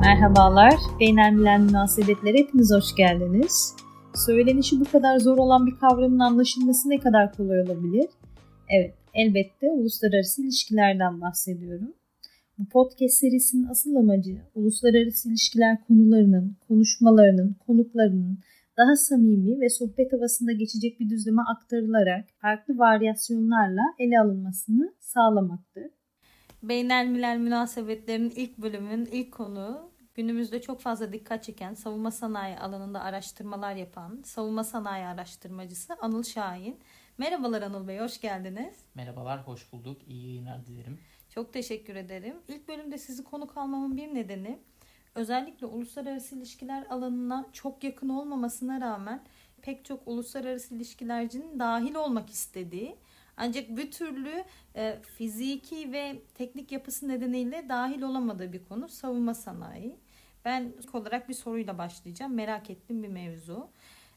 Merhabalar, Beynelmilen Münasebetlere hepiniz hoş geldiniz. Söylenişi bu kadar zor olan bir kavramın anlaşılması ne kadar kolay olabilir? Evet, elbette uluslararası ilişkilerden bahsediyorum. Bu podcast serisinin asıl amacı uluslararası ilişkiler konularının, konuşmalarının, konuklarının daha samimi ve sohbet havasında geçecek bir düzleme aktarılarak farklı varyasyonlarla ele alınmasını sağlamaktır. Beynelmilel münasebetlerin ilk bölümünün ilk konu günümüzde çok fazla dikkat çeken savunma sanayi alanında araştırmalar yapan savunma sanayi araştırmacısı Anıl Şahin. Merhabalar Anıl Bey, hoş geldiniz. Merhabalar, hoş bulduk. İyi yayınlar dilerim. Çok teşekkür ederim. İlk bölümde sizi konuk almamın bir nedeni özellikle uluslararası ilişkiler alanına çok yakın olmamasına rağmen pek çok uluslararası ilişkilercinin dahil olmak istediği ancak bir türlü e, fiziki ve teknik yapısı nedeniyle dahil olamadığı bir konu savunma sanayi. Ben ilk olarak bir soruyla başlayacağım. Merak ettiğim bir mevzu.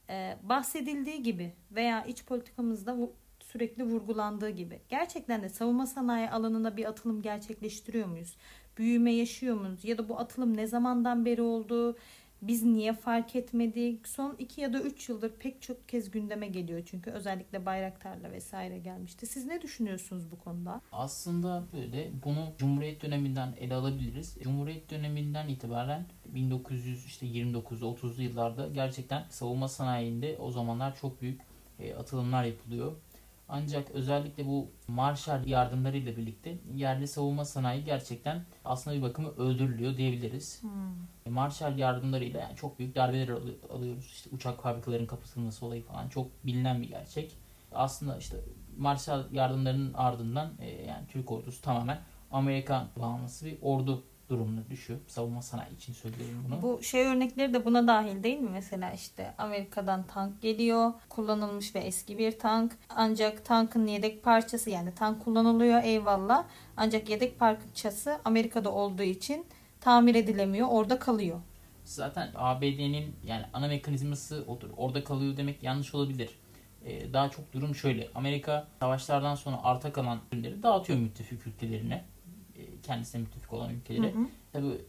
Ee, bahsedildiği gibi veya iç politikamızda sürekli vurgulandığı gibi gerçekten de savunma sanayi alanında bir atılım gerçekleştiriyor muyuz? Büyüme yaşıyor muyuz? Ya da bu atılım ne zamandan beri oldu? Biz niye fark etmedik? Son iki ya da üç yıldır pek çok kez gündeme geliyor. Çünkü özellikle Bayraktar'la vesaire gelmişti. Siz ne düşünüyorsunuz bu konuda? Aslında böyle bunu Cumhuriyet döneminden ele alabiliriz. Cumhuriyet döneminden itibaren 1929-30'lu yıllarda gerçekten savunma sanayinde o zamanlar çok büyük e, atılımlar yapılıyor. Ancak özellikle bu Marshall yardımlarıyla birlikte yerli savunma sanayi gerçekten aslında bir bakımı öldürülüyor diyebiliriz. Hmm. Marshall yardımlarıyla yani çok büyük darbeler alıyoruz. İşte uçak fabrikalarının kapatılması olayı falan çok bilinen bir gerçek. Aslında işte Marshall yardımlarının ardından e, yani Türk ordusu tamamen Amerikan bağımlısı bir ordu durumuna düşüyor. Savunma sanayi için söylüyorum bunu. Bu şey örnekleri de buna dahil değil mi? Mesela işte Amerika'dan tank geliyor. Kullanılmış ve eski bir tank. Ancak tankın yedek parçası yani tank kullanılıyor eyvallah. Ancak yedek parçası Amerika'da olduğu için tamir edilemiyor. Orada kalıyor. Zaten ABD'nin yani ana mekanizması odur. Orada kalıyor demek yanlış olabilir. Ee, daha çok durum şöyle. Amerika savaşlardan sonra arta kalan ürünleri dağıtıyor müttefik ülkelerine kendisine müttefik olan ülkelere. Hı hı. Tabii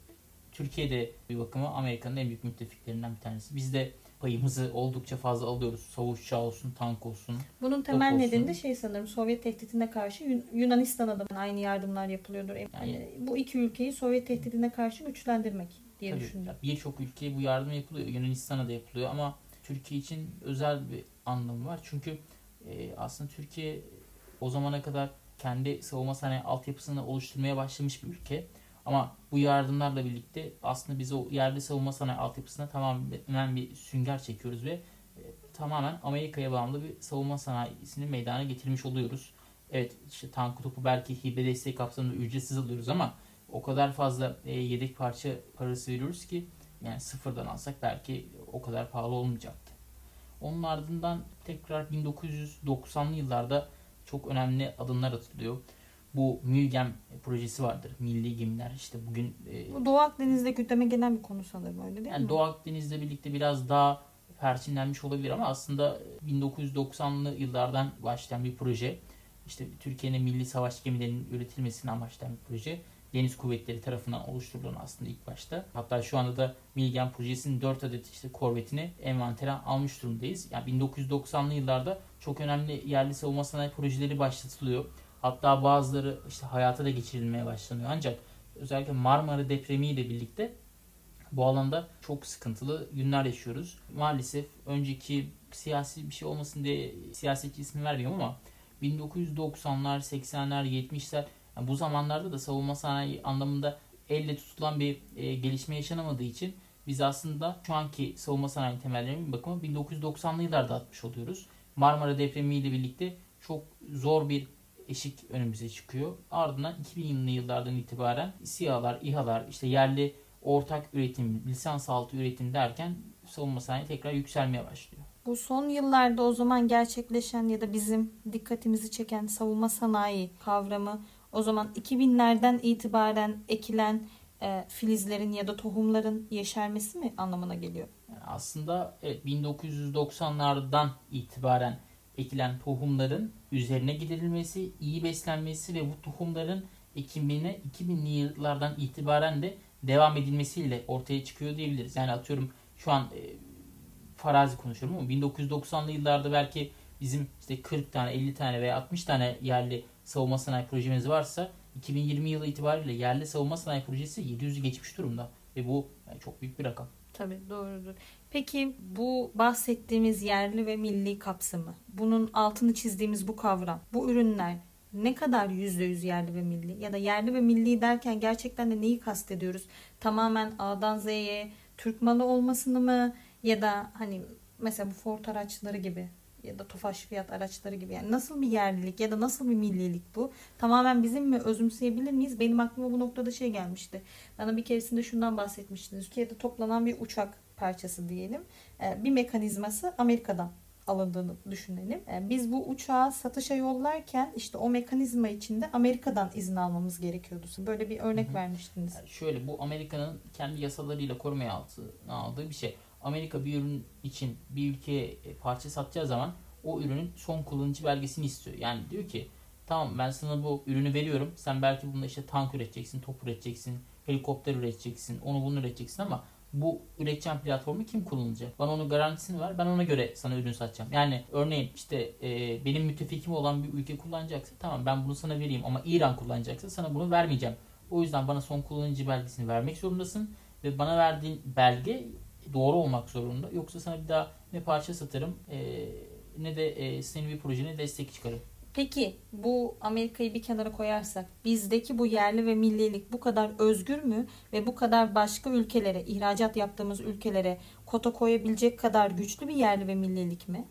Türkiye'de bir bakıma Amerika'nın en büyük müttefiklerinden bir tanesi. Biz de payımızı oldukça fazla alıyoruz. Savaş uçağı olsun, tank olsun. Bunun temel nedeni de şey sanırım Sovyet tehditine karşı Yunanistan'a da aynı yardımlar yapılıyordur. Yani, yani bu iki ülkeyi Sovyet tehditine karşı güçlendirmek diye tabii, düşünüyorum. Birçok ülkeye bu yardım yapılıyor. Yunanistan'a da yapılıyor ama Türkiye için özel bir anlamı var. Çünkü e, aslında Türkiye o zamana kadar kendi savunma sanayi altyapısını oluşturmaya başlamış bir ülke. Ama bu yardımlarla birlikte aslında biz o yerli savunma sanayi altyapısına tamamen bir sünger çekiyoruz ve e, tamamen Amerika'ya bağımlı bir savunma sanayisini meydana getirmiş oluyoruz. Evet işte tank topu belki hibe desteği kapsamında ücretsiz alıyoruz ama o kadar fazla e, yedek parça parası veriyoruz ki yani sıfırdan alsak belki o kadar pahalı olmayacaktı. Onun ardından tekrar 1990'lı yıllarda çok önemli adımlar atılıyor. Bu MÜGEM projesi vardır. Milli gemiler işte bugün... E, Bu Doğu Akdeniz'de gündeme gelen bir konu sanırım öyle değil yani mi? Doğu Akdeniz'le birlikte biraz daha perçinlenmiş olabilir ama aslında 1990'lı yıllardan başlayan bir proje. İşte Türkiye'nin milli savaş gemilerinin üretilmesini amaçlayan bir proje. Deniz Kuvvetleri tarafından oluşturulan aslında ilk başta. Hatta şu anda da Milgen projesinin 4 adet işte korvetini envantere almış durumdayız. Yani 1990'lı yıllarda çok önemli yerli savunma sanayi projeleri başlatılıyor. Hatta bazıları işte hayata da geçirilmeye başlanıyor. Ancak özellikle Marmara depremiyle birlikte bu alanda çok sıkıntılı günler yaşıyoruz. Maalesef önceki siyasi bir şey olmasın diye siyasetçi ismi vermiyorum ama 1990'lar, 80'ler, 70'ler yani bu zamanlarda da savunma sanayi anlamında elle tutulan bir e, gelişme yaşanamadığı için biz aslında şu anki savunma sanayi temellerinin bir bakımı 1990'lı yıllarda atmış oluyoruz. Marmara depremiyle birlikte çok zor bir eşik önümüze çıkıyor. Ardından 2000'li yıllardan itibaren SİHA'lar, İHA'lar, işte yerli ortak üretim, lisans altı üretim derken savunma sanayi tekrar yükselmeye başlıyor. Bu son yıllarda o zaman gerçekleşen ya da bizim dikkatimizi çeken savunma sanayi kavramı o zaman 2000'lerden itibaren ekilen e, filizlerin ya da tohumların yeşermesi mi anlamına geliyor? Aslında evet 1990'lardan itibaren ekilen tohumların üzerine gidilmesi, iyi beslenmesi ve bu tohumların ekimine 2000'li yıllardan itibaren de devam edilmesiyle ortaya çıkıyor diyebiliriz. Yani atıyorum şu an e, farazi konuşuyorum ama 1990'lı yıllarda belki bizim işte 40 tane, 50 tane veya 60 tane yerli savunma sanayi projemiz varsa 2020 yılı itibariyle yerli savunma sanayi projesi 700'ü geçmiş durumda. Ve bu yani çok büyük bir rakam. Tabii doğrudur. Peki bu bahsettiğimiz yerli ve milli kapsamı, bunun altını çizdiğimiz bu kavram, bu ürünler ne kadar yüzde yüz yerli ve milli ya da yerli ve milli derken gerçekten de neyi kastediyoruz? Tamamen A'dan Z'ye Türk malı olmasını mı ya da hani mesela bu Ford araçları gibi ya da Tofaş fiyat araçları gibi yani nasıl bir yerlilik ya da nasıl bir millilik bu? Tamamen bizim mi özümseyebilir miyiz? Benim aklıma bu noktada şey gelmişti. Bana bir keresinde şundan bahsetmiştiniz. Türkiye'de toplanan bir uçak parçası diyelim. Ee, bir mekanizması Amerika'dan alındığını düşünelim. Ee, biz bu uçağı satışa yollarken işte o mekanizma içinde Amerika'dan izin almamız gerekiyordu. Böyle bir örnek Hı hı. vermiştiniz. Şöyle bu Amerika'nın kendi yasalarıyla korumaya altına aldığı bir şey. Amerika bir ürün için bir ülkeye parça satacağı zaman o ürünün son kullanıcı belgesini istiyor. Yani diyor ki tamam ben sana bu ürünü veriyorum. Sen belki bunda işte tank üreteceksin, top üreteceksin, helikopter üreteceksin, onu bunu üreteceksin ama bu üreteceğim platformu kim kullanacak? Bana onun garantisini ver. Ben ona göre sana ürün satacağım. Yani örneğin işte e, benim müttefikim olan bir ülke kullanacaksa tamam ben bunu sana vereyim ama İran kullanacaksa sana bunu vermeyeceğim. O yüzden bana son kullanıcı belgesini vermek zorundasın ve bana verdiğin belge doğru olmak zorunda. Yoksa sana bir daha ne parça satarım e, ne de e, senin bir projene destek çıkarım. Peki bu Amerika'yı bir kenara koyarsak bizdeki bu yerli ve millilik bu kadar özgür mü ve bu kadar başka ülkelere ihracat yaptığımız ülkelere kota koyabilecek kadar güçlü bir yerli ve millilik mi?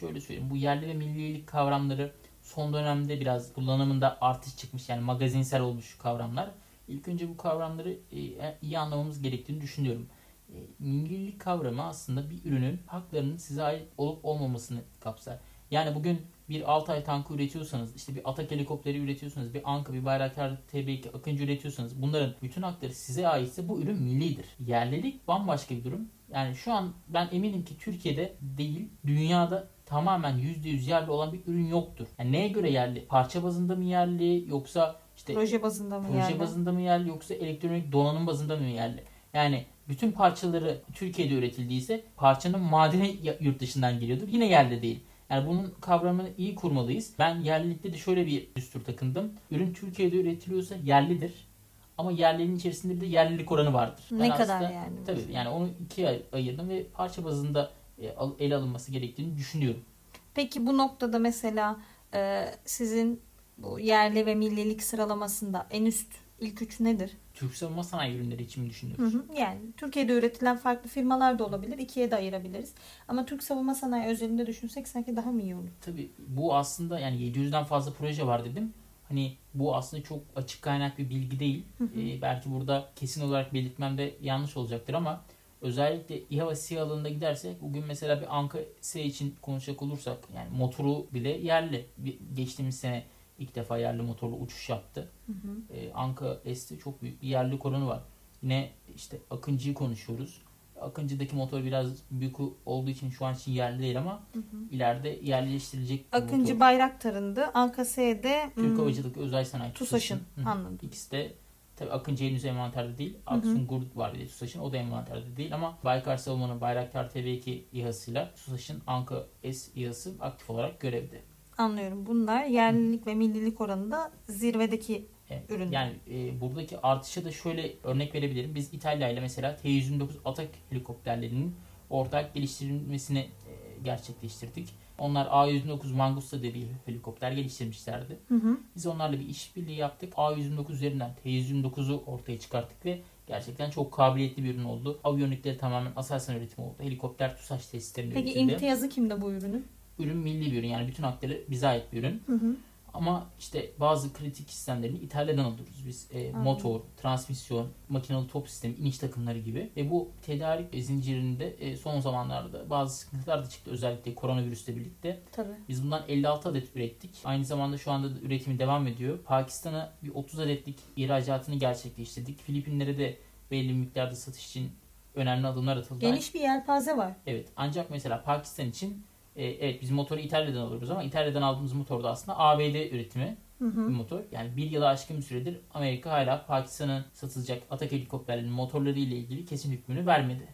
Şöyle söyleyeyim bu yerli ve millilik kavramları son dönemde biraz kullanımında artış çıkmış yani magazinsel olmuş kavramlar. İlk önce bu kavramları e, iyi anlamamız gerektiğini düşünüyorum. E, millilik kavramı aslında bir ürünün haklarının size ait olup olmamasını kapsar. Yani bugün bir Altay tankı üretiyorsanız, işte bir Atak helikopteri üretiyorsanız, bir Anka, bir Bayraktar TB2 Akıncı üretiyorsanız bunların bütün hakları size aitse bu ürün millidir. Yerlilik bambaşka bir durum. Yani şu an ben eminim ki Türkiye'de değil, dünyada tamamen %100 yerli olan bir ürün yoktur. Yani neye göre yerli? Parça bazında mı yerli yoksa işte Proje bazında mı proje yerli? bazında mı yerli yoksa elektronik donanım bazında mı yerli? Yani bütün parçaları Türkiye'de üretildiyse parçanın madeni yurt dışından geliyordur. Yine yerli değil. Yani bunun kavramını iyi kurmalıyız. Ben yerlilikte de şöyle bir düstur takındım. Ürün Türkiye'de üretiliyorsa yerlidir. Ama yerliliğin içerisinde bir de yerlilik oranı vardır. Ben Ne kadar aslında- yani? Tabii yani onu ikiye ay- ayırdım ve parça bazında e, ele alınması gerektiğini düşünüyorum. Peki bu noktada mesela e, sizin bu yerli ve millilik sıralamasında en üst ilk üç nedir? Türk savunma sanayi ürünleri için mi Hı düşünüyoruz? hı. Yani Türkiye'de üretilen farklı firmalar da olabilir. ikiye de ayırabiliriz. Ama Türk savunma sanayi özelinde düşünsek sanki daha mı iyi olur? Tabii bu aslında yani 700'den fazla proje var dedim. Hani bu aslında çok açık kaynak bir bilgi değil. Ee, belki burada kesin olarak belirtmemde yanlış olacaktır ama özellikle İHA ve SİHA alanında gidersek bugün mesela bir Anka S için konuşacak olursak yani motoru bile yerli. Bir- Geçtiğimiz sene ilk defa yerli motorlu uçuş yaptı. Ee, Anka S'te çok büyük bir yerlilik oranı var. Yine işte Akıncı'yı konuşuyoruz. Akıncı'daki motor biraz büyük olduğu için şu an için yerli değil ama ileride yerleştirilecek Akıncı motor. Bayraktar'ındı. Anka S'de Türk hmm, Havacılık Özel Sanayi TUSAŞ'ın. Hı hı. Anladım. İkisi de tabii Akıncı henüz envanterde değil. Aksungur var bir de TUSAŞ'ın o da envanterde değil ama Baykar Savunma'nın Bayraktar TB2 İHA'sıyla TUSAŞ'ın Anka S İHA'sı aktif olarak görevde. Anlıyorum. Bunlar yerlilik ve millilik oranında zirvedeki Evet. Ürünler. Yani e, buradaki artışa da şöyle örnek verebilirim. Biz İtalya ile mesela T-129 Atak helikopterlerinin ortak geliştirilmesini e, gerçekleştirdik. Onlar A-129 Mangusta diye bir helikopter geliştirmişlerdi. Hı hı. Biz onlarla bir işbirliği yaptık. A129 üzerinden T129'u ortaya çıkarttık ve gerçekten çok kabiliyetli bir ürün oldu. Aviyonikleri tamamen Aselsan üretimi oldu. Helikopter TUSAŞ tesislerinde Peki üretildi. imtiyazı kimde bu ürünün? Ürün milli bir ürün yani bütün hakları bize ait bir ürün. Hı hı. Ama işte bazı kritik sistemlerini İtalya'dan alıyoruz biz. E, motor, transmisyon, makinalı top sistemi, iniş takımları gibi. Ve bu tedarik zincirinde e, son zamanlarda bazı sıkıntılar da çıktı. Özellikle koronavirüsle birlikte. Tabii. Biz bundan 56 adet ürettik. Aynı zamanda şu anda da üretimi devam ediyor. Pakistan'a bir 30 adetlik ihracatını gerçekleştirdik. Filipinlere de belli miktarda satış için önemli adımlar atıldı. Geniş bir yelpaze var. Evet. Ancak mesela Pakistan için e, evet biz motoru İtalya'dan alıyoruz ama İtalya'dan aldığımız motor da aslında ABD üretimi Hı hı. bir motor. Yani bir yıla aşkın bir süredir Amerika hala Pakistan'a satılacak Atak helikopterlerinin motorları ile ilgili kesin hükmünü vermedi.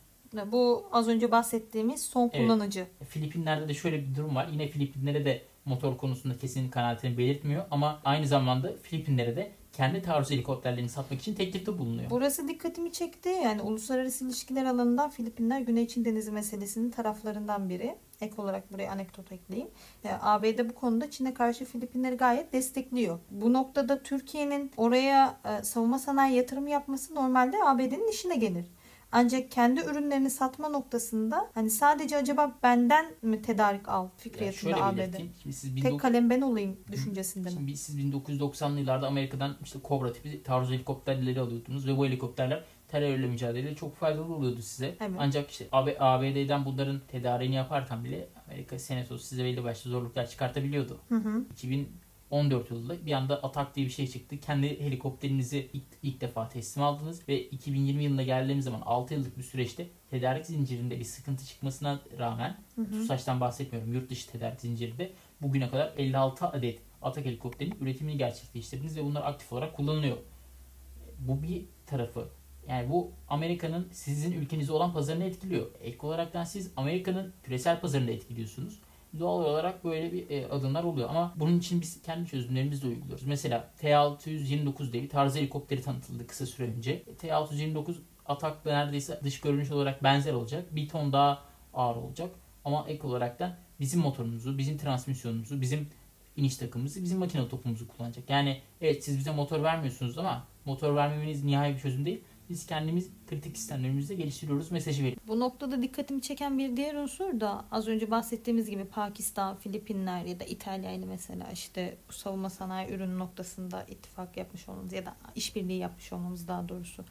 Bu az önce bahsettiğimiz son Evet. kullanıcı. Filipinler'de de şöyle bir durum var. Yine Filipinlere de motor konusunda kesin kanaatini belirtmiyor ama aynı zamanda Filipinlere de kendi taarruz helikopterlerini satmak için teklifte bulunuyor. Burası dikkatimi çekti. Yani uluslararası ilişkiler alanından Filipinler Güney Çin Denizi meselesinin taraflarından biri. Ek olarak buraya anekdot ekleyeyim. E, ABD bu konuda Çin'e karşı Filipinleri gayet destekliyor. Bu noktada Türkiye'nin oraya e, savunma sanayi yatırım yapması normalde ABD'nin işine gelir. Ancak kendi ürünlerini satma noktasında hani sadece acaba benden mi tedarik al Yani fikriyatında şöyle ABD. Şimdi siz Tek 19... kalem ben olayım düşüncesinde mi? Şimdi siz 1990'lı yıllarda Amerika'dan işte Cobra tipi taarruz helikopterleri alıyordunuz ve bu helikopterler terörle mücadelede çok faydalı oluyordu size. Evet. Ancak işte AB, ABD'den bunların tedariğini yaparken bile Amerika Senatosu size belli başlı zorluklar çıkartabiliyordu. Hı hı. 2014 yılında bir anda Atak diye bir şey çıktı. Kendi helikopterinizi ilk, ilk defa teslim aldınız ve 2020 yılına geldiğimiz zaman 6 yıllık bir süreçte tedarik zincirinde bir sıkıntı çıkmasına rağmen Hı hı. TUSAŞ'tan bahsetmiyorum yurt dışı tedarik zincirinde bugüne kadar 56 adet Atak helikopterinin üretimini gerçekleştirdiniz ve bunlar aktif olarak kullanılıyor. Bu bir tarafı. Yani bu Amerika'nın sizin ülkenize olan pazarını etkiliyor. Ek olaraktan siz Amerika'nın küresel pazarını da etkiliyorsunuz. Doğal olarak böyle bir e, adımlar oluyor ama bunun için biz kendi çözümlerimizi de uyguluyoruz. Mesela T-629 diye bir tarz helikopteri tanıtıldı kısa süre önce. T-629 Atak'la neredeyse dış görünüş olarak benzer olacak. Bir ton daha ağır olacak. Ama ek olaraktan bizim motorumuzu, bizim transmisyonumuzu, bizim iniş takımımızı, bizim makine topumuzu kullanacak. Yani evet siz bize motor vermiyorsunuz ama motor vermemeniz nihai bir çözüm değil. Biz kendimiz kritik sistemlerimizde geliştiriyoruz mesajı veriyoruz. Bu noktada dikkatimi çeken bir diğer unsur da az önce bahsettiğimiz gibi Pakistan, Filipinler ya da İtalya ile mesela işte bu savunma sanayi ürünü noktasında ittifak yapmış olmamız ya da işbirliği yapmış olmamız daha doğrusu.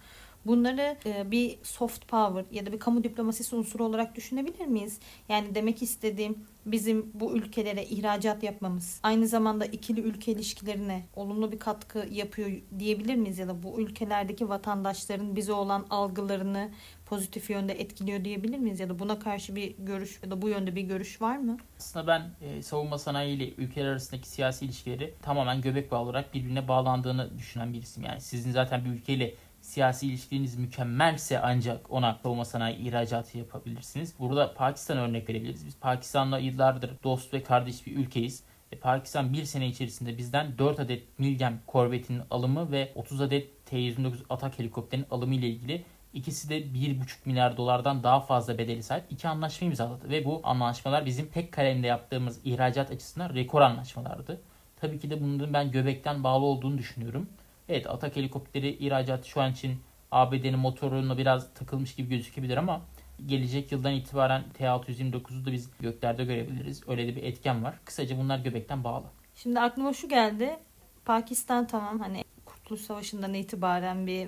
Bunları e, bir soft power ya da bir kamu diplomasisi unsuru olarak düşünebilir miyiz? Yani demek istediğim bizim bu ülkelere ihracat yapmamız aynı zamanda ikili ülke ilişkilerine olumlu bir katkı yapıyor diyebilir miyiz ya da bu ülkelerdeki vatandaşların bize olan algılarını pozitif yönde etkiliyor diyebilir miyiz ya da buna karşı bir görüş ya da bu yönde bir görüş var mı? Aslında ben e, savunma sanayi ile ülkeler arasındaki siyasi ilişkileri tamamen göbek bağı olarak birbirine bağlandığını düşünen birisiyim. Yani sizin zaten bir ülkeyle siyasi ilişkileriniz mükemmelse ancak ona savunma sanayi ihracatı yapabilirsiniz. Burada Pakistan örnek verebiliriz. Biz Pakistan'la yıllardır dost ve kardeş bir ülkeyiz. E, Pakistan bir sene içerisinde bizden 4 adet Milgem korvetinin alımı ve 30 adet T-129 atak helikopterinin alımı ile ilgili İkisi de 1,5 milyar dolardan daha fazla bedeli sahip iki anlaşma imzaladı. Ve bu anlaşmalar bizim tek kalemde yaptığımız ihracat açısından rekor anlaşmalardı. Tabii ki de bunların ben göbekten bağlı olduğunu düşünüyorum. Evet Atak helikopteri ihracatı şu an için ABD'nin motoruna biraz takılmış gibi gözükebilir ama gelecek yıldan itibaren T-629'u da biz göklerde görebiliriz. Öyle de bir etken var. Kısaca bunlar göbekten bağlı. Şimdi aklıma şu geldi. Pakistan tamam hani Kurtuluş Savaşı'ndan itibaren bir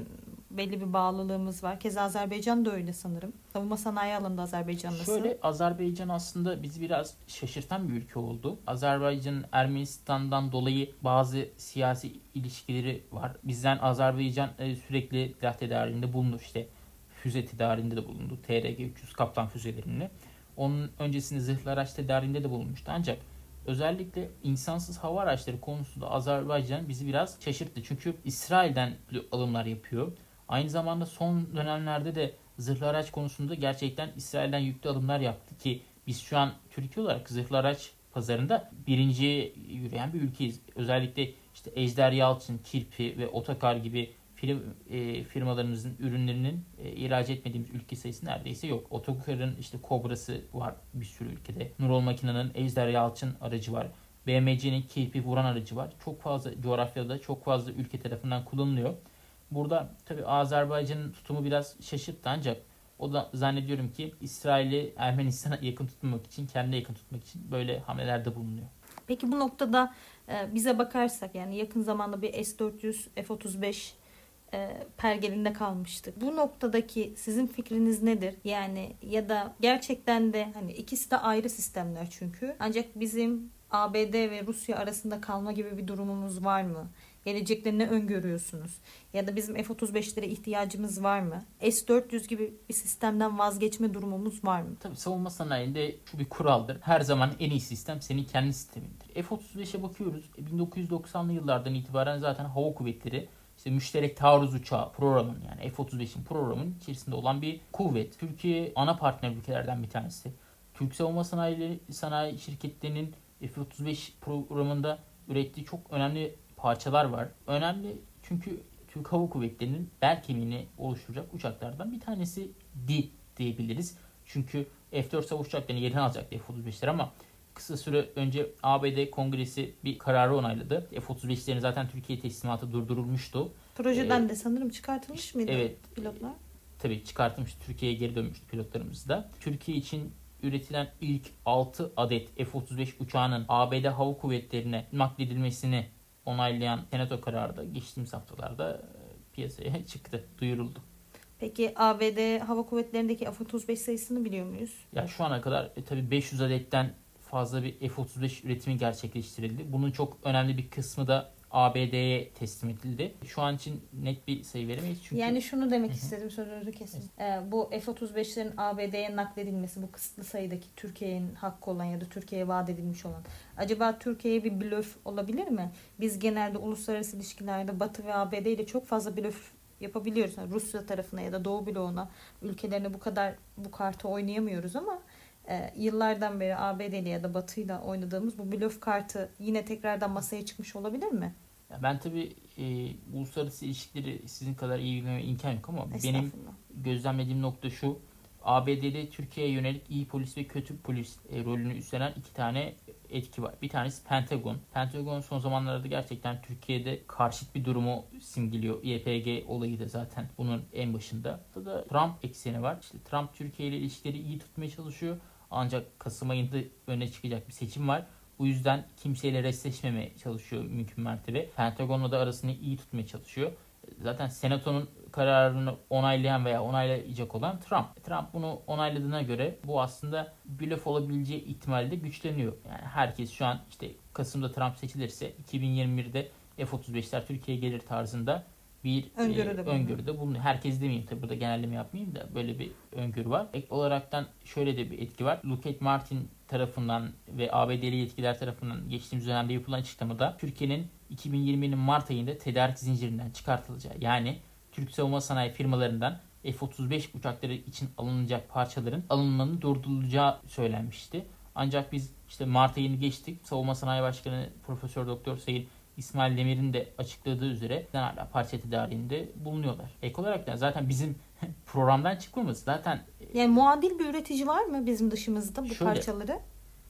belli bir bağlılığımız var. Keza Azerbaycan da öyle sanırım. Savunma sanayi alanında Azerbaycan? Şöyle Azerbaycan aslında bizi biraz şaşırtan bir ülke oldu. Azerbaycan'ın Ermenistan'dan dolayı bazı siyasi ilişkileri var. Bizden Azerbaycan e, sürekli silah tedariğinde bulundu. İşte füze tedariğinde de bulundu. TRG-300 Kaptan füzelerini. Onun öncesinde zırhlı araç tedariğinde de bulunmuştu. Ancak özellikle insansız hava araçları konusunda Azerbaycan bizi biraz şaşırttı. Çünkü İsrail'den alımlar yapıyor. Aynı zamanda son dönemlerde de zırhlı araç konusunda gerçekten İsrail'den yüklü alımlar yaptı ki biz şu an Türkiye olarak zırhlı araç pazarında birinci yürüyen bir ülkeyiz. Özellikle işte Ejder Yalçın, Kirpi ve Otokar gibi firm, e, firmalarımızın ürünlerinin e, ihraç etmediğimiz ülke sayısı neredeyse yok. Otokar'ın işte Kobra'sı var bir sürü ülkede. Nurol Makina'nın Ejder Yalçın aracı var. BMC'nin Kirpi vuran aracı var. Çok fazla coğrafyada çok fazla ülke tarafından kullanılıyor. Burada tabi Azerbaycan'ın tutumu biraz şaşırttı ancak o da zannediyorum ki İsrail'i Ermenistan'a yakın tutmak için, kendine yakın tutmak için böyle hamlelerde bulunuyor. Peki bu noktada e, bize bakarsak yani yakın zamanda bir S-400, F-35 e, pergelinde kalmıştık. Bu noktadaki sizin fikriniz nedir? Yani ya da gerçekten de hani ikisi de ayrı sistemler çünkü. Ancak bizim ABD ve Rusya arasında kalma gibi bir durumumuz var mı? Gelecekte ne öngörüyorsunuz? Ya da bizim F-35'lere ihtiyacımız var mı? S-400 gibi bir sistemden vazgeçme durumumuz var mı? Tabii savunma sanayinde şu bir kuraldır. Her zaman en iyi sistem senin kendi sistemindir. F-35'e bakıyoruz. 1990'lı yıllardan itibaren zaten hava kuvvetleri işte müşterek taarruz uçağı programın yani F-35'in programın içerisinde olan bir kuvvet. Türkiye ana partner ülkelerden bir tanesi. Türk savunma sanayi, sanayi şirketlerinin F-35 programında ürettiği çok önemli parçalar var. Önemli çünkü Türk Hava Kuvvetleri'nin bel kemiğini oluşturacak uçaklardan bir tanesi di diyebiliriz. Çünkü F-4 savaş uçaklarını yerine alacaktı F-35'ler ama kısa süre önce ABD Kongresi bir kararı onayladı. F-35'lerin zaten Türkiye teslimatı durdurulmuştu. Projeden ee, de sanırım çıkartılmış mıydı evet, pilotlar? Tabii çıkartılmış. Türkiye'ye geri dönmüştü pilotlarımız da. Türkiye için üretilen ilk 6 adet F-35 uçağının ABD Hava Kuvvetleri'ne nakledilmesini onaylayan senato kararı da geçtiğimiz haftalarda e, piyasaya çıktı, duyuruldu. Peki ABD Hava Kuvvetleri'ndeki F-35 sayısını biliyor muyuz? Ya şu ana kadar e, tabii 500 adetten fazla bir F-35 üretimi gerçekleştirildi. Bunun çok önemli bir kısmı da ABD'ye teslim edildi. Şu an için net bir sayı veremeyiz. Çünkü... Yani şunu demek istedim sözünüzü kesin. Evet. Ee, bu F-35'lerin ABD'ye nakledilmesi bu kısıtlı sayıdaki Türkiye'nin hakkı olan ya da Türkiye'ye vaat edilmiş olan. Acaba Türkiye'ye bir blöf olabilir mi? Biz genelde uluslararası ilişkilerde Batı ve ABD ile çok fazla blöf yapabiliyoruz. Yani Rusya tarafına ya da Doğu bloğuna ülkelerine bu kadar bu kartı oynayamıyoruz ama e, yıllardan beri ABD'li ya da Batı'yla oynadığımız bu blöf kartı yine tekrardan masaya çıkmış olabilir mi? Ya ben tabii e, uluslararası ilişkileri sizin kadar iyi bilmeme imkan yok ama benim gözlemlediğim nokta şu. ABD'de Türkiye'ye yönelik iyi polis ve kötü polis e, rolünü üstlenen iki tane etki var. Bir tanesi Pentagon. Pentagon son zamanlarda gerçekten Türkiye'de karşıt bir durumu simgeliyor. YPG olayı da zaten bunun en başında. Burada Trump ekseni var. İşte Trump Türkiye ile ilişkileri iyi tutmaya çalışıyor. Ancak Kasım ayında öne çıkacak bir seçim var. Bu yüzden kimseyle restleşmemeye çalışıyor mümkün mertebe. Pentagon'la da arasını iyi tutmaya çalışıyor. Zaten Senato'nun kararını onaylayan veya onaylayacak olan Trump. Trump bunu onayladığına göre bu aslında blöf olabileceği ihtimali de güçleniyor. Yani herkes şu an işte Kasım'da Trump seçilirse 2021'de F-35'ler Türkiye'ye gelir tarzında bir öngörüde, e, öngörüde bulunuyor. Herkes demeyeyim tabi burada genelleme yapmayayım da böyle bir öngörü var. Ek olaraktan şöyle de bir etki var. Lockheed Martin tarafından ve ABD'li yetkililer tarafından geçtiğimiz dönemde yapılan açıklamada Türkiye'nin 2020'nin Mart ayında tedarik zincirinden çıkartılacağı yani Türk savunma sanayi firmalarından F-35 uçakları için alınacak parçaların alınmanın durdurulacağı söylenmişti. Ancak biz işte Mart ayını geçtik. Savunma Sanayi Başkanı Profesör Doktor Sayın İsmail Demir'in de açıkladığı üzere hala parça tedariğinde bulunuyorlar. Ek olarak da zaten bizim programdan çıkmamız zaten yani muadil bir üretici var mı bizim dışımızda bu şöyle, parçaları?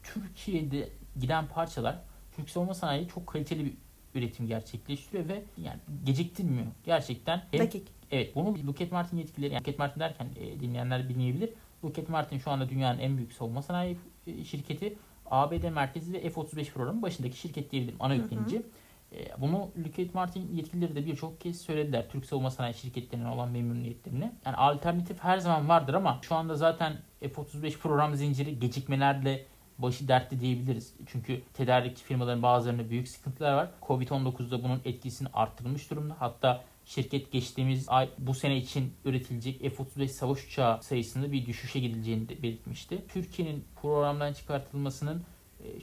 Türkiye'de giden parçalar Türk savunma sanayi çok kaliteli bir üretim gerçekleştiriyor ve yani geciktirmiyor. Gerçekten Dakik. Evet bunu Lockheed Martin yetkilileri yani Lockheed Martin derken e, dinleyenler bilmeyebilir. Lockheed Martin şu anda dünyanın en büyük savunma sanayi e, şirketi. ABD merkezi ve F-35 programı başındaki şirket diyebilirim. Ana yüklenici. E, bunu Lockheed Martin yetkilileri de birçok kez söylediler. Türk savunma sanayi şirketlerine olan memnuniyetlerini. Yani alternatif her zaman vardır ama şu anda zaten F-35 program zinciri gecikmelerle başı dertli diyebiliriz. Çünkü tedarik firmaların bazılarında büyük sıkıntılar var. Covid-19'da bunun etkisini arttırmış durumda. Hatta şirket geçtiğimiz ay bu sene için üretilecek F-35 savaş uçağı sayısında bir düşüşe gidileceğini belirtmişti. Türkiye'nin programdan çıkartılmasının e,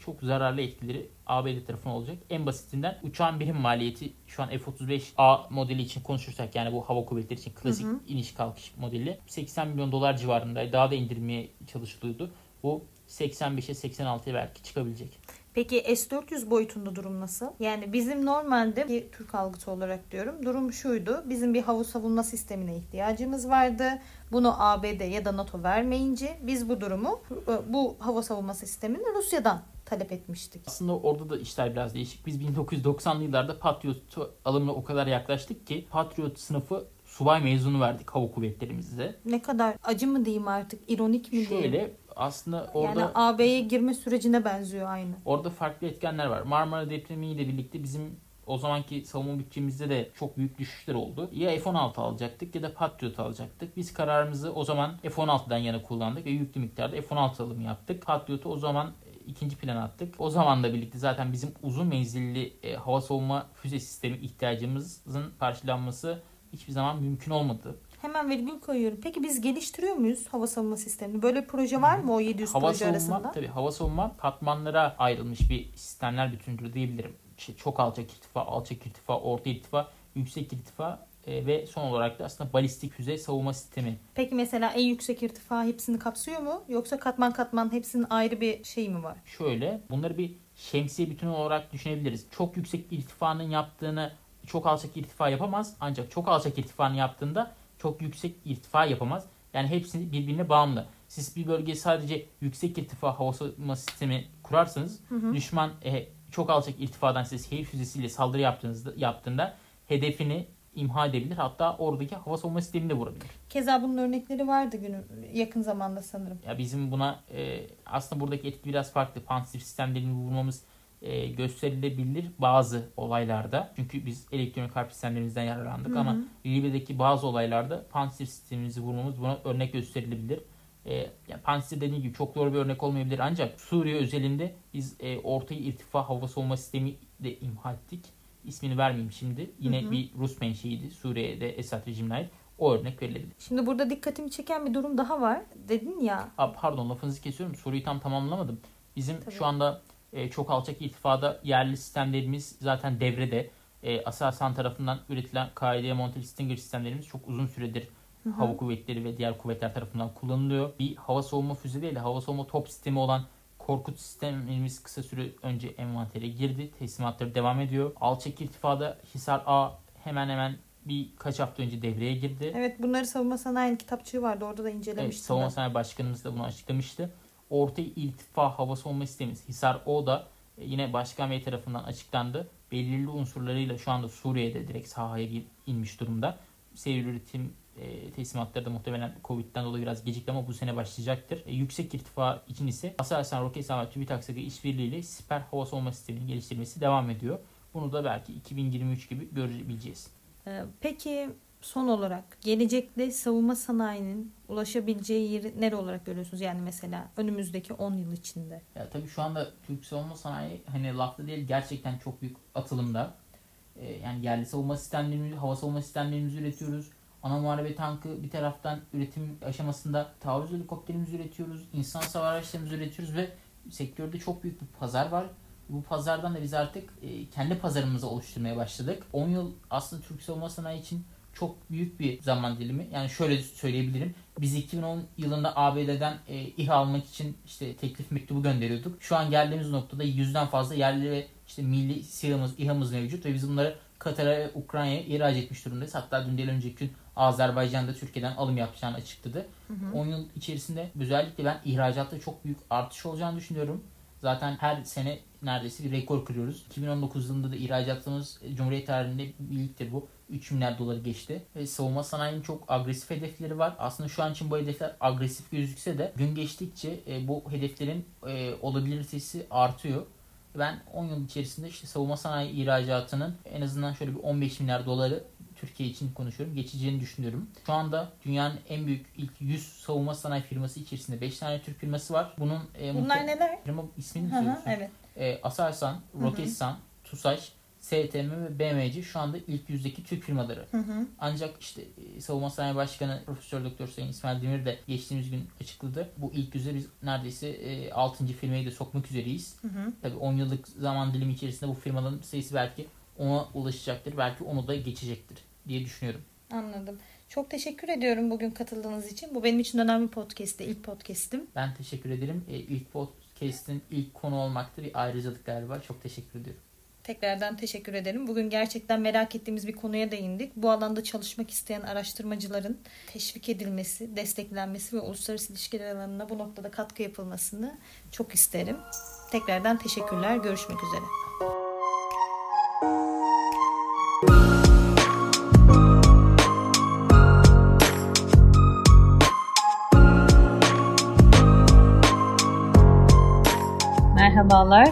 çok zararlı etkileri ABD tarafına olacak. En basitinden uçağın birim maliyeti şu an F-35A modeli için konuşursak yani bu hava kuvvetleri için klasik hı hı. iniş kalkış modeli 80 milyon dolar civarında daha da indirmeye çalışılıyordu. Bu 85'e 86'ya belki çıkabilecek. Peki S-400 boyutunda durum nasıl? Yani bizim normalde bir Türk algısı olarak diyorum durum şuydu. Bizim bir hava savunma sistemine ihtiyacımız vardı. Bunu ABD ya da NATO vermeyince biz bu durumu bu hava savunma sistemini Rusya'dan talep etmiştik. Aslında orada da işler biraz değişik. Biz 1990'lı yıllarda Patriot alımına o kadar yaklaştık ki Patriot sınıfı subay mezunu verdik hava kuvvetlerimize. Ne kadar acı mı diyeyim artık, ironik mi diyeyim? Şöyle aslında orada yani AB'ye girme sürecine benziyor aynı. orada farklı etkenler var. Marmara depremiyle birlikte bizim o zamanki savunma bütçemizde de çok büyük düşüşler oldu. Ya F-16 alacaktık ya da Patriot alacaktık. Biz kararımızı o zaman F-16'dan yana kullandık ve yüklü miktarda F-16 alımı yaptık. Patriot'u o zaman e, ikinci plana attık. O zamanla birlikte zaten bizim uzun menzilli e, hava savunma füze sistemi ihtiyacımızın karşılanması hiçbir zaman mümkün olmadı. Hemen virgül koyuyorum. Peki biz geliştiriyor muyuz hava savunma sistemini? Böyle bir proje var mı o 700 Hava proje savunma arasında? tabii hava savunma katmanlara ayrılmış bir sistemler bütündür diyebilirim. İşte çok alçak irtifa, alçak irtifa, orta irtifa, yüksek irtifa e, ve son olarak da aslında balistik füze savunma sistemi. Peki mesela en yüksek irtifa hepsini kapsıyor mu? Yoksa katman katman hepsinin ayrı bir şey mi var? Şöyle bunları bir şemsiye bütünü olarak düşünebiliriz. Çok yüksek irtifanın yaptığını çok alçak irtifa yapamaz. Ancak çok alçak irtifanın yaptığında çok yüksek irtifa yapamaz. Yani hepsi birbirine bağımlı. Siz bir bölgeye sadece yüksek irtifa hava savunma sistemi kurarsanız düşman e, çok alçak irtifadan size şehir füzesiyle saldırı yaptığınızda yaptığında hedefini imha edebilir. Hatta oradaki hava savunma sistemini de vurabilir. Keza bunun örnekleri vardı günü yakın zamanda sanırım. Ya bizim buna e, aslında buradaki etki biraz farklı. Pansir sistemlerini vurmamız e, gösterilebilir bazı olaylarda. Çünkü biz elektronik harp sistemlerimizden yararlandık Hı hı. ama Libya'daki bazı olaylarda pansir sistemimizi vurmamız buna örnek gösterilebilir. E, yani pansir dediğim gibi çok doğru bir örnek olmayabilir ancak Suriye özelinde biz e, orta irtifa hava savunma sistemi de imha ettik. İsmini vermeyeyim şimdi. Yine Hı hı. bir Rus menşeiydi. Suriye'de Esad rejimine ait. O örnek verilebilir. Şimdi burada dikkatimi çeken bir durum daha var. Dedin ya Aa, pardon lafınızı kesiyorum. Soruyu tam tamamlamadım. Bizim Tabii. şu anda e, çok alçak irtifada yerli sistemlerimiz zaten devrede. E, Aselsan tarafından üretilen KD Monteli Stinger sistemlerimiz çok uzun süredir Hı hı. hava kuvvetleri ve diğer kuvvetler tarafından kullanılıyor. Bir hava savunma füze değil de hava savunma top sistemi olan Korkut sistemimiz kısa süre önce envantere girdi. Teslimatları devam ediyor. Alçak irtifada Hisar A hemen hemen birkaç hafta önce devreye girdi. evet bunları savunma sanayi kitapçığı vardı. Orada da Evet, incelemiştim. Savunma ben. Sanayi Başkanımız da bunu açıklamıştı. Orta irtifa hava savunma sistemimiz Hisar O da e, yine Başkan Bey tarafından açıklandı. Belirli unsurlarıyla şu anda Suriye'de direkt sahaya inmiş durumda. Seyir üretim e, teslimatları da muhtemelen Covid'den dolayı biraz gecikti ama bu sene başlayacaktır. E, yüksek irtifa için ise Aselsan, Roketsan ve TÜBİTAK SAGA işbirliğiyle siper hava savunma sisteminin geliştirilmesi devam ediyor. Bunu da belki 2023 gibi görebileceğiz. Ee, Peki son olarak gelecekte savunma sanayinin ulaşabileceği yeri nere olarak görüyorsunuz? Yani mesela önümüzdeki 10 yıl içinde. Ya tabii şu anda Türk savunma sanayi hani lafta değil gerçekten çok büyük atılımda. Ee, yani yerli savunma sistemlerimizi, hava savunma sistemlerimizi üretiyoruz. Ana muharebe tankı bir taraftan üretim aşamasında taarruz helikopterimizi üretiyoruz. insan savar araçlarımızı üretiyoruz ve sektörde çok büyük bir pazar var. Bu pazardan da biz artık e, kendi pazarımızı oluşturmaya başladık. 10 yıl aslında Türk savunma sanayi için çok büyük bir zaman dilimi. Yani şöyle söyleyebilirim. Biz 2010 yılında ABD'den e, İHA almak için işte teklif mektubu gönderiyorduk. Şu an geldiğimiz noktada yüzden fazla yerli ve işte milli SİHA'mız, İHA'mız mevcut ve biz bunları Katar'a ve Ukrayna'ya ihraç etmiş durumdayız. Hatta dün değil önceki gün Azerbaycan'da Türkiye'den alım yapacağını açıkladı. 10 yıl içerisinde özellikle ben ihracatta çok büyük artış olacağını düşünüyorum. Zaten her sene neredeyse bir rekor kırıyoruz. 2019 yılında da ihracatımız e, Cumhuriyet tarihinde bir ilktir bu. 3 milyar doları geçti. Ve savunma sanayinin çok agresif hedefleri var. Aslında şu an için bu hedefler agresif gözükse de gün geçtikçe e, bu hedeflerin e, olabilitesi artıyor. Ben 10 yıl içerisinde işte savunma sanayi ihracatının en azından şöyle bir 15 milyar doları Türkiye için konuşuyorum. Geçeceğini düşünüyorum. Şu anda dünyanın en büyük ilk 100 savunma sanayi firması içerisinde 5 tane Türk firması var. Bunun e, Bunlar neler? firma ismini mi söylüyorsun? evet. E, Aselsan, Roketsan, TUSAŞ, STM ve BMC şu anda ilk yüzdeki Türk firmaları. Hı hı. Ancak işte e, Savunma Sanayi Başkanı Profesör Doktor Sayın İsmail Demir de geçtiğimiz gün açıkladı. Bu ilk yüze biz neredeyse e, 6. firmayı da sokmak üzereyiz. Hı hı. Tabii 10 yıllık zaman dilimi içerisinde bu firmaların sayısı belki ona ulaşacaktır. Belki onu da geçecektir diye düşünüyorum. Anladım. Çok teşekkür ediyorum bugün katıldığınız için. Bu benim için önemli bir podcast'ti. ilk podcast'im. Ben teşekkür ederim. E, ilk podcast'in ilk konu olmakta bir ayrıcalık galiba. Çok teşekkür ediyorum. Tekrardan teşekkür ederim. Bugün gerçekten merak ettiğimiz bir konuya değindik. Bu alanda çalışmak isteyen araştırmacıların teşvik edilmesi, desteklenmesi ve uluslararası ilişkiler alanına bu noktada katkı yapılmasını çok isterim. Tekrardan teşekkürler. Görüşmek üzere. Merhabalar.